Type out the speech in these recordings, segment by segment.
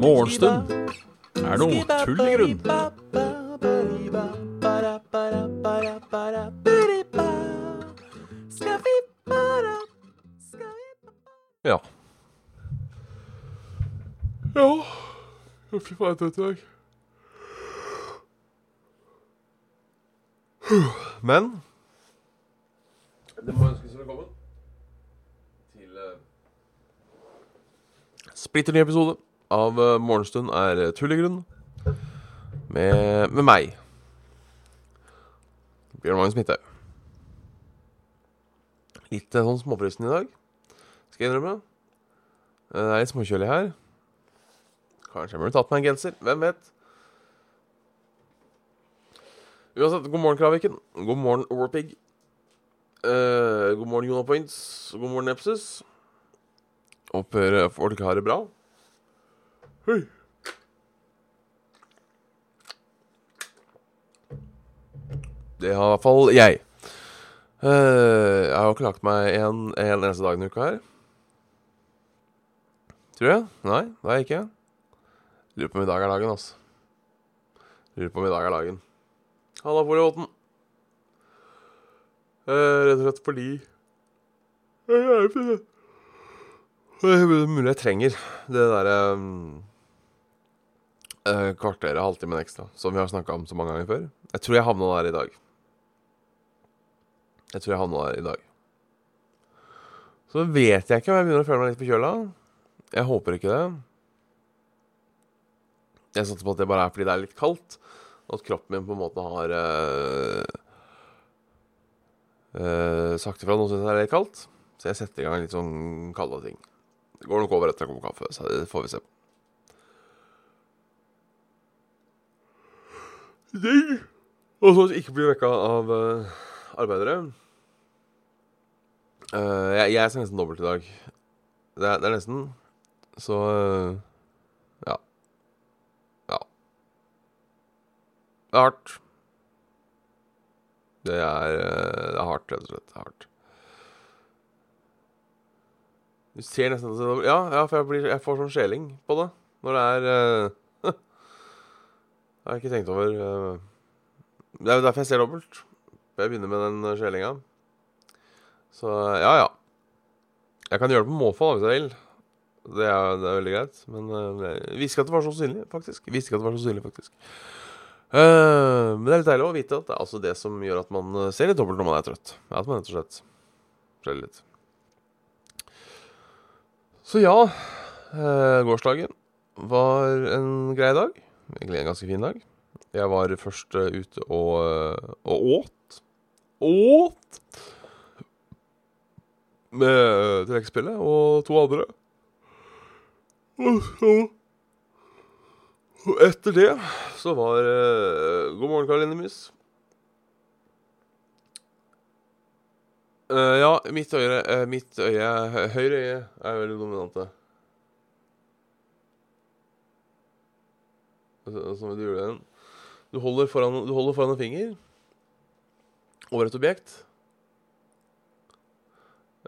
Morgenstund er noe tull i grunn. Ja. Ja Fy faen, jeg trøtt i dag. Men Det må ønskes velkommen til uh, splitter ny episode av uh, Morgenstund er tullegrunn. Med, med meg. Bjørn Magnus Midthaug. Litt uh, sånn småfrøsten i dag, skal jeg innrømme. Det er litt småkjølig her. Kanskje jeg burde tatt meg en genser. Hvem vet? Uansett, god morgen, Kraviken. God morgen, Warpig. Uh, god morgen, Jonah Points. God morgen, Nepsis. Håper folk har det bra. Hei. Det har i hvert fall jeg. Uh, jeg har jo ikke lagt meg en, en eneste dag denne uka her. Tror jeg. Nei, det har jeg ikke. Lurer på om i dag er dagen, altså. Lurer på om i dag er dagen. Halla, Folioten. Uh, rett og slett fordi Jeg er mulig jeg trenger det derre um, uh, kvarteret, halvtimen ekstra, som vi har snakka om så mange ganger før. Jeg tror jeg havna der i dag. Jeg tror jeg havna der i dag. Så vet jeg ikke om jeg begynner å føle meg litt forkjøla. Jeg håper ikke det. Jeg satser på at det bare er fordi det er litt kaldt, og at kroppen min på en måte har uh, uh, sagt ifra noe som er litt kaldt. Så jeg setter i gang litt sånn kalde ting. Det går nok over etter en kopp kaffe, så det får vi se Ding! Og så ikke bli vekka av uh, arbeidere. Uh, jeg, jeg skal nesten dobbelt i dag. Det er, det er nesten. Så uh, ja. Ja. Det er hardt. Det er, det er hardt, rett og slett. Det er hardt. Du ser nesten at Ja, ja for jeg, blir, jeg får sånn skjeling på det når det er uh, Jeg har ikke tenkt over. Uh, det er jo derfor jeg ser dobbelt. Jeg begynner med den skjelinga. Så ja, ja. Jeg kan gjøre det på måfå hvis jeg vil. Det er, det er veldig greit. Men uh, jeg visste ikke at det var så synlig, faktisk. Jeg visste ikke at det var så synlig, faktisk. Uh, men det er litt deilig å vite at det er altså det som gjør at man ser litt dobbelt når man er trøtt. At man rett og slett skjeller litt. Så ja, uh, gårsdagen var en grei dag. Egentlig en ganske fin dag. Jeg var først uh, ute og, og åt. Åt! Med trekkspillet og to andre. Og etter det så var God morgen, Karoline Mus. Uh, ja, mitt øye, uh, mitt øye Høyre øye er veldig dominante. Som du gjorde den. Du holder foran, du holder foran en finger over et objekt.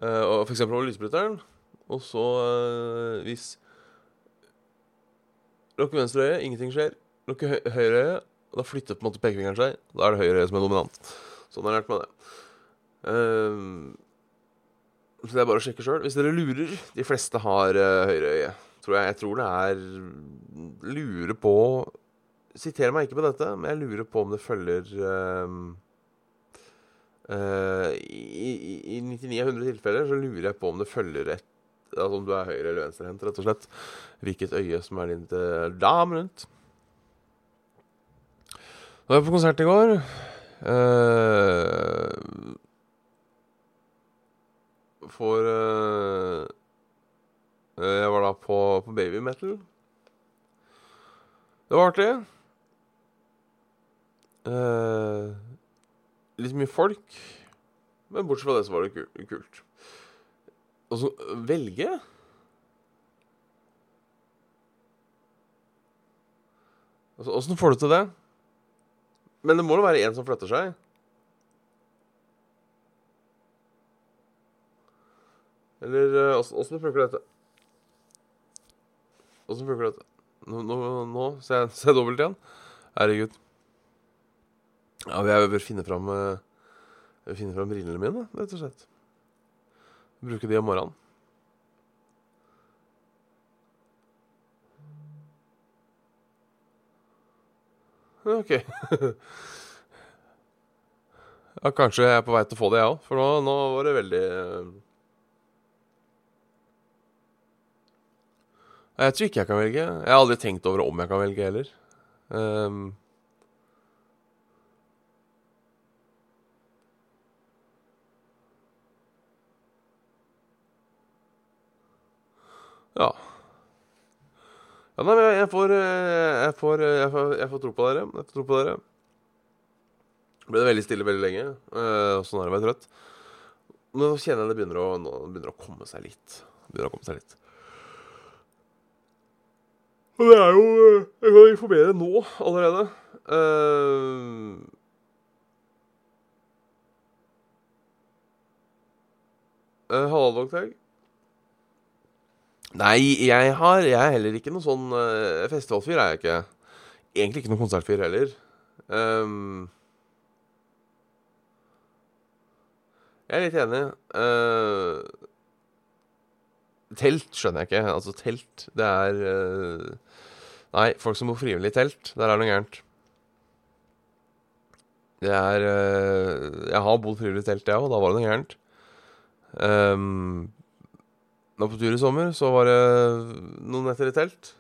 Uh, for eksempel over lysbryteren. Og så, uh, hvis Lukker venstre øye, ingenting skjer. Lukker høyre øye, da flytter på en måte pekefingeren seg. Da er det høyre øye som er dominant. Sånn har jeg lært meg det. Uh, så det er bare å sjekke sjøl. Hvis dere lurer De fleste har uh, høyre øye. Tror jeg, jeg tror det er Lurer på Siter meg ikke på dette, men jeg lurer på om det følger uh, i, i, I 99 av 100 tilfeller så lurer jeg på om det følger et Altså om du er høyre- eller venstrehendt, rett og slett. Hvilket øye som er din dam rundt. Da var jeg på konsert i går. Uh, for uh, Jeg var da på, på baby. Det var artig. Uh, litt mye folk. Men bortsett fra det så var det kult. Og så velge Åssen får du til det? Men det må jo være en som flytter seg. Eller eh, åssen funker dette? Åssen funker dette? Nå, nå, nå ser jeg, ser dobbelt igjen. Herregud. Ja, jeg bør finne fram eh, finne fram brillene mine, rett og slett. Bruke de om morgenen. OK. ja, kanskje jeg er på vei til å få det, jeg òg. For nå, nå var det veldig Jeg tror ikke jeg kan velge. Jeg har aldri tenkt over om jeg kan velge heller. Um, ja. Ja, nei, jeg, jeg, får, eh, jeg, får, eh, jeg, får, jeg får tro på dere. Jeg får tro på dere. Ble det veldig stille veldig lenge. Uh, sånn er det å være trøtt. Nå kjenner jeg det begynner å, begynner å komme seg litt. Begynner å komme seg litt. Og det er jo Jeg kan informere nå allerede. Uh, uh, Halvdagtag. Nei, jeg har Jeg er heller ikke noe sånn uh, festivalfyr, er jeg ikke. Egentlig ikke noen konsertfyr heller. Um, jeg er litt enig. Uh, telt skjønner jeg ikke. Altså, telt, det er uh, Nei, folk som bor frivillig i telt, der er noe gærent. Det er uh, Jeg har bodd frivillig i telt, jeg òg, da var det noe gærent. Um, nå på tur i sommer, så var det noen netter i telt.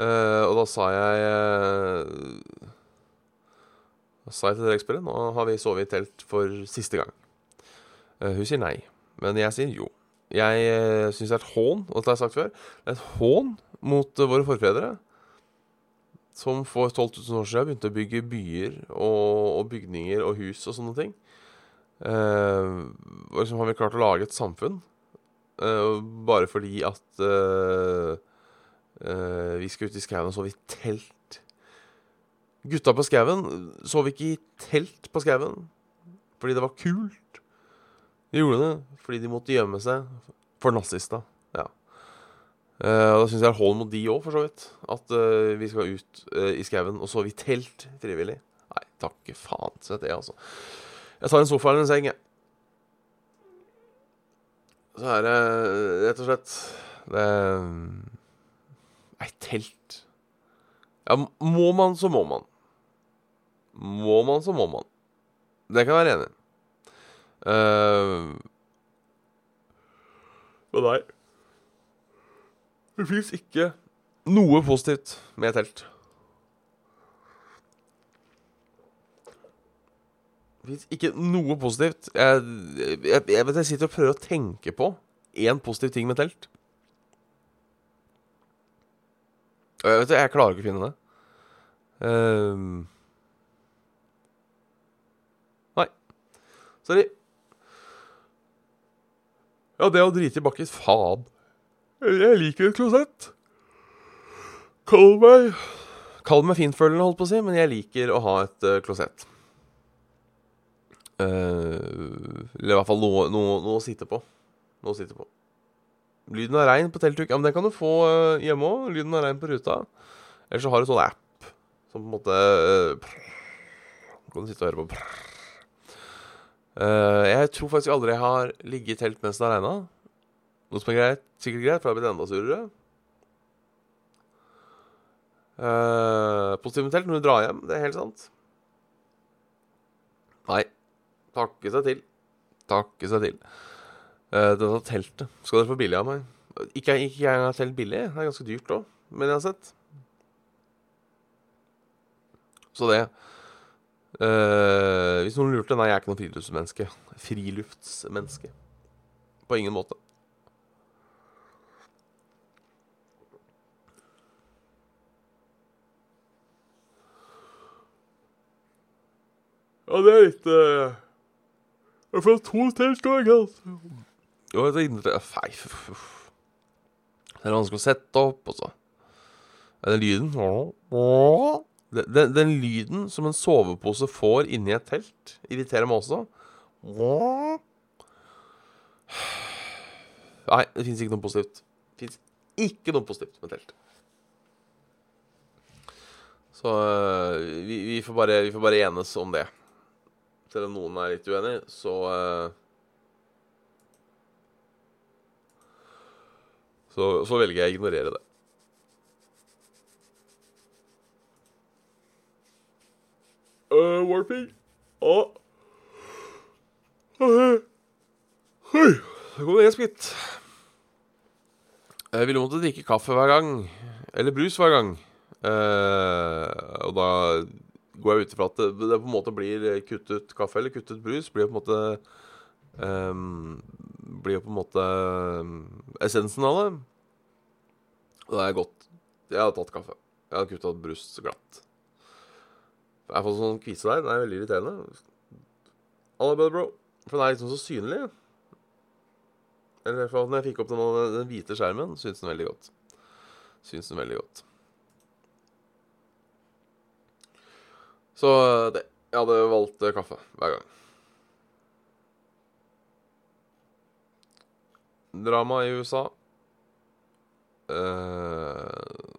Uh, og da sa jeg Da sa jeg til direktøren nå har vi sovet i telt for siste gang. Hun sier nei, men jeg sier jo. Jeg uh, syns det er et hån, og det har jeg sagt før, det er et hån mot våre forfedre. Som for 12 000 år siden begynte å bygge byer og, og bygninger og hus og sånne ting. Uh, liksom har vi klart å lage et samfunn Uh, bare fordi at uh, vi skulle ut i skauen og sove i telt. Gutta på skauen sov ikke i telt på skauen fordi det var kult. De gjorde det fordi de måtte gjemme seg for nazista. Ja. da syns jeg det er hold mot de òg, for så vidt. At vi skal ut i skauen og sove i telt frivillig. Nei, takke faen til det, altså. Jeg tar en sofa eller en seng, jeg så er det rett og slett Det Nei, telt Ja, må man, så må man. Må man, så må man. Det kan jeg være enig i. Uh, men nei Det fins ikke noe positivt med telt. Det fins ikke noe positivt. Jeg, jeg, jeg, jeg sitter og prøver å tenke på én positiv ting med telt. Jeg vet jeg klarer ikke å finne det. Um, nei. Sorry. Ja, det å drite i bakken Faen. Jeg liker et klosett. Kall meg Kall meg finfølende, holdt på å si, men jeg liker å ha et uh, klosett. Uh, eller i hvert fall noe, noe, noe, å sitte på. Noe å sitte på. Lyden av regn på teltduk. Ja, men den kan du få uh, hjemme òg. Lyden av regn på ruta. Eller så har du sånn app som på en måte uh, Kan du sitte og høre på Jeg tror faktisk aldri jeg har ligget i telt mens det har regna. Noe som er greit, sikkert greit, for det har blitt enda surere. Uh, Positivt med telt når du drar hjem. Det er helt sant. Nei. Takke seg til. Takke seg til. Uh, dette teltet skal dere få billig av meg. Ikke, ikke jeg har telt billig, det er ganske dyrt òg, men jeg har sett. Så det uh, Hvis noen lurte, nei, jeg er ikke noe friluftsmenneske. Friluftsmenneske. På ingen måte. Ja, det er litt uh jeg får to tilskuere. Jo, det er Fei, Det er vanskelig å sette opp, og så Er det lyden den, den, den, lyden som en sovepose får inni et telt, irriterer meg også. Nei, det fins ikke noe positivt. Det fins ikke noe positivt med telt. Så øh, vi, vi, får bare, vi får bare enes om det. Selv om noen er litt uenig, så øh, så, så velger jeg å ignorere det. Uh, warping. Og Oi, det går en skritt. Jeg ville måtte drikke kaffe hver gang. Eller brus hver gang. Uh, og da går jeg ut ifra at det, det, på en måte blir kuttet kaffe eller kuttet brus. Blir på en måte um, Blir på en måte essensen av det. Og det er godt. Jeg har tatt kaffe. Jeg har kutta brus glatt. Jeg har fått sånn kvise der. Den er veldig irriterende. Alla bad, bro. For den er liksom så synlig. Eller i når jeg fikk opp den, den hvite skjermen, syns den veldig godt. Syns den veldig godt. Så det. Jeg hadde valgt kaffe hver gang. Drama i USA. Uh,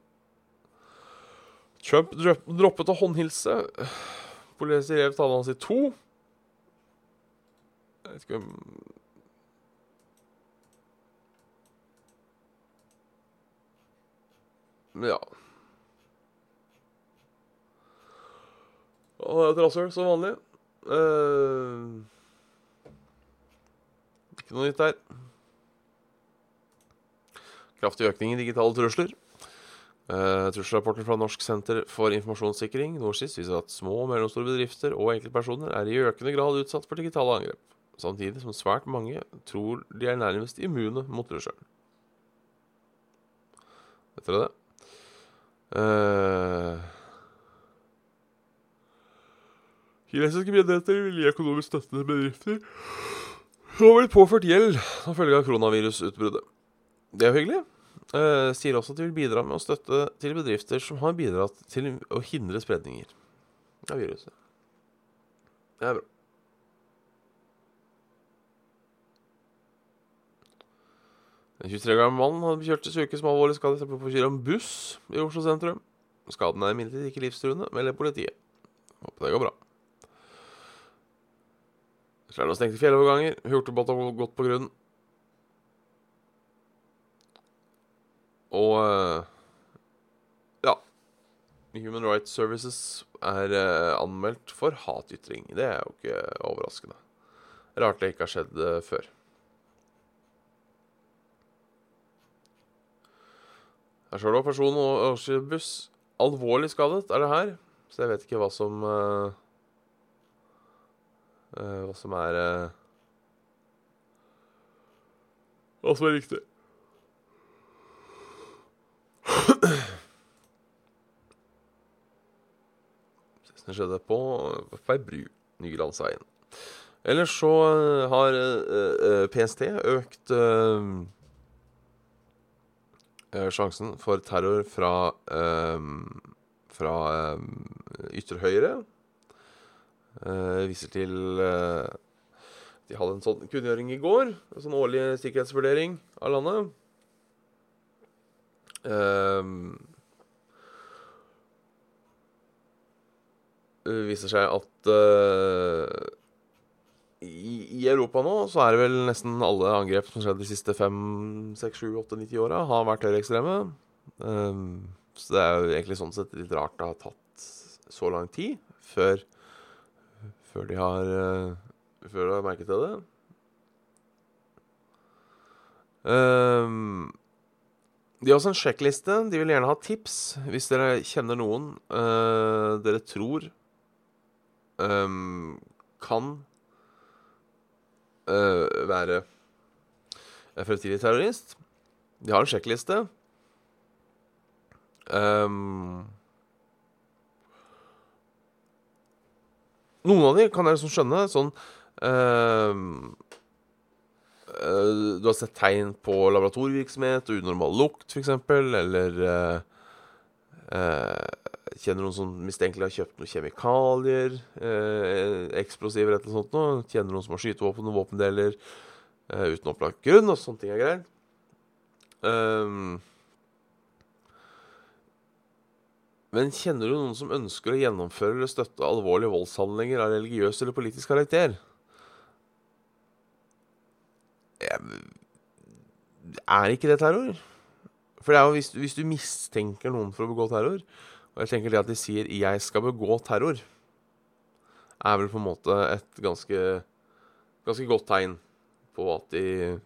Trump droppet å håndhilse. Politiet rev talen hans i to. Jeg vet ikke om Ja. Det er et rasshøl, som vanlig. Uh, ikke noe nytt der. Kraftig økning i digitale trusler. Uh, Trusselrapporten fra Norsk senter for informasjonssikring NorSIS viser at små og mellomstore bedrifter og enkeltpersoner er i økende grad utsatt for digitale angrep, samtidig som svært mange tror de er nærmest immune mot trusselen. Vet dere det? Uh, kinesiske myndigheter vil gi økonomisk støtte til bedrifter som har blitt påført gjeld som følge av koronavirusutbruddet. Det er hyggelig. Uh, sier også at de vil bidra med å støtte til bedrifter som har bidratt til å hindre spredninger av viruset. Det er bra. En 23 gammel mann hadde kjørt til sykehus med alvorlig skade etter å kjøre en buss i Oslo sentrum. Skaden er imidlertid ikke livstruende, melder politiet. Håper det går bra. Så er det stengte fjelloverganger. Hurtigbåt har gått på grunn. Og uh, ja. Human Rights Services er uh, anmeldt for hatytring. Det er jo ikke overraskende. Rart det ikke har skjedd uh, før. Her står det også person og buss alvorlig skadet, er det her. Så jeg vet ikke hva som Hva som er Hva som er riktig. Det skjedde på, Feibru. Nylandsveien. Ellers så uh, har uh, uh, PST økt sjansen for terror fra fra ytre høyre. viser til De hadde en sånn kunngjøring i går. En sånn årlig sikkerhetsvurdering av landet. Um, det viser seg at uh, i, Europa nå så er det vel nesten alle angrep som har skjedd de siste fem, seks, sju, åtte, ni, ti åra, har vært høyreekstreme. Um, så det er jo egentlig sånn sett litt rart det har tatt så lang tid før, før de har uh, Før de har merket det. Um, de har også en sjekkliste. De vil gjerne ha tips hvis dere kjenner noen uh, dere tror um, kan uh, være fremtidig terrorist. De har en sjekkliste. Um, noen av dem kan jeg liksom skjønne. Sånn uh, Du har sett tegn på laboratorievirksomhet og unormal lukt, f.eks., eller uh, Kjenner noen som mistenkelig har kjøpt noen kjemikalier, eh, eksplosiver eller noe sånt. Noe. Kjenner noen som har skytevåpen og våpendeler eh, uten opplagt grunn, og sånne ting er greit. Um, men kjenner du noen som ønsker å gjennomføre eller støtte alvorlige voldshandlinger av religiøs eller politisk karakter? Er ikke det terror? For det er jo hvis, hvis, du mistenker noen for å begå terror, og jeg tenker det at de sier 'jeg skal begå terror', er vel på en måte et ganske, ganske godt tegn på at de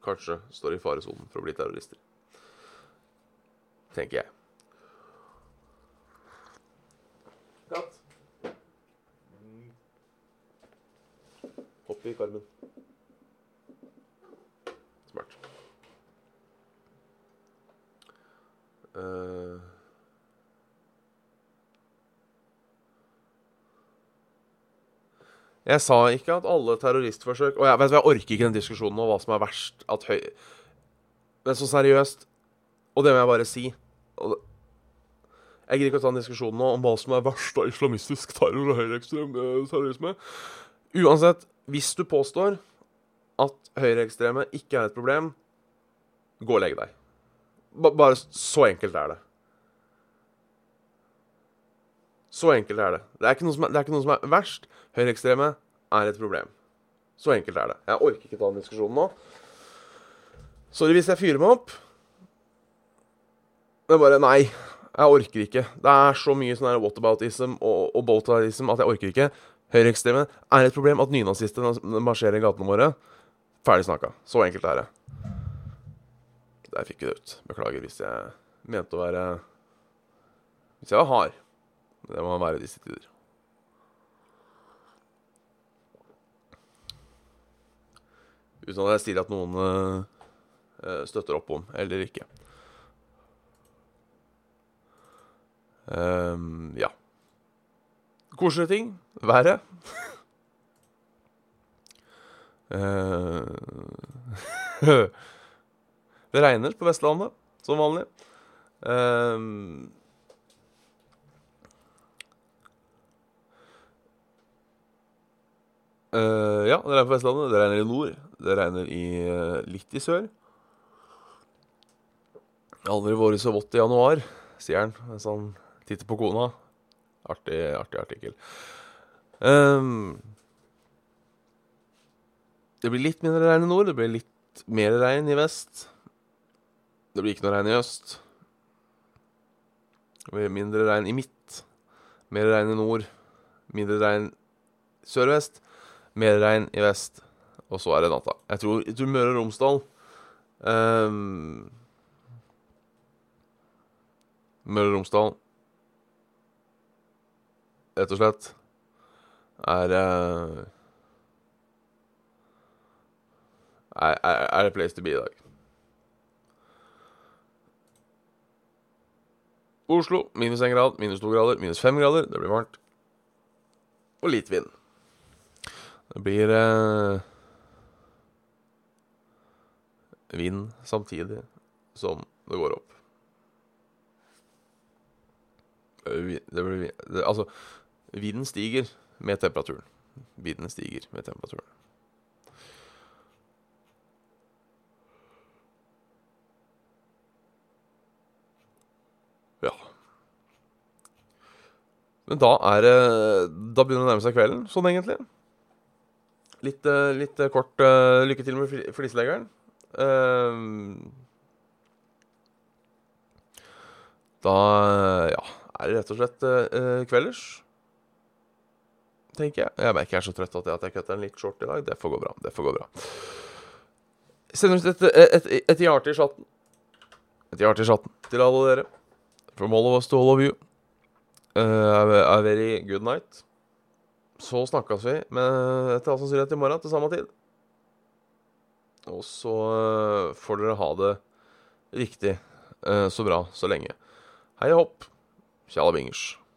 kanskje står i faresonen for å bli terrorister. Tenker jeg. Hopp i karmen. Smart. Uh, Jeg sa ikke at alle terroristforsøk Og jeg, vet du, jeg orker ikke den diskusjonen om hva som er verst. At høy... Men så seriøst Og det må jeg bare si. Jeg gidder ikke å ta en diskusjon nå om hva som er verst av islamistisk terror og høyreekstrem eh, terrorisme. Uansett, hvis du påstår at høyreekstreme ikke er et problem, gå og legg deg. Bare så enkelt er det. Så enkelt er det. Det er ikke noe som er, noe som er verst. Høyreekstreme er et problem. Så enkelt er det. Jeg orker ikke ta den diskusjonen nå. Sorry hvis jeg fyrer meg opp. Men bare nei. Jeg orker ikke. Det er så mye sånn whataboutism og, og botatism at jeg orker ikke. Høyreekstreme er et problem. At nynazister marsjerer i gatene våre. Ferdig snakka. Så enkelt er det. Der fikk vi det ut. Beklager hvis jeg mente å være Hvis jeg var hard. Det må være i disse tider. Uten at jeg sier at noen uh, støtter opp om eller ikke. Um, ja. Koselige ting. Været. uh, det regner på Vestlandet, som vanlig. Um, Uh, ja, det regner på Vestlandet. Det regner i nord. Det regner i, uh, litt i sør. Aldri vært så vått i januar, sier han mens han titter på kona. Artig, artig artikkel. Um, det blir litt mindre regn i nord. Det blir litt mer regn i vest. Det blir ikke noe regn i øst. Det blir mindre regn i midt. Mer regn i nord. Mindre regn sør-vest. Mer regn i vest, og så er det natta. Jeg tror, jeg tror Møre og Romsdal um, Møre og Romsdal Rett og slett uh, er, er, er a place to be i dag. Oslo minus 1 grad, minus 2 grader, minus 5 grader. Det blir varmt. Og litt vind. Det blir eh, vind samtidig som det går opp. Det blir, det, altså, vinden stiger med temperaturen. Vinden stiger med temperaturen. Ja. Men da er det Da begynner det å nærme seg kvelden, sånn egentlig. Litt, uh, litt uh, kort uh, lykke til med flisleggeren. da ja, er det rett og slett kvelders. Tenker jeg. Jeg merker jeg er så trøtt at jeg, at jeg kutter en litt short i dag. Det får gå bra. Det får gå bra. Sender ut et, et, et, et hjerte i chatten. Et hjerte i chatten til alle dere. From all of us to all of you. Uh, a very good night. Så snakkes vi med etter all sannsynlighet i morgen til samme tid. Og så uh, får dere ha det riktig uh, så bra så lenge. Hei og hopp. Tchau.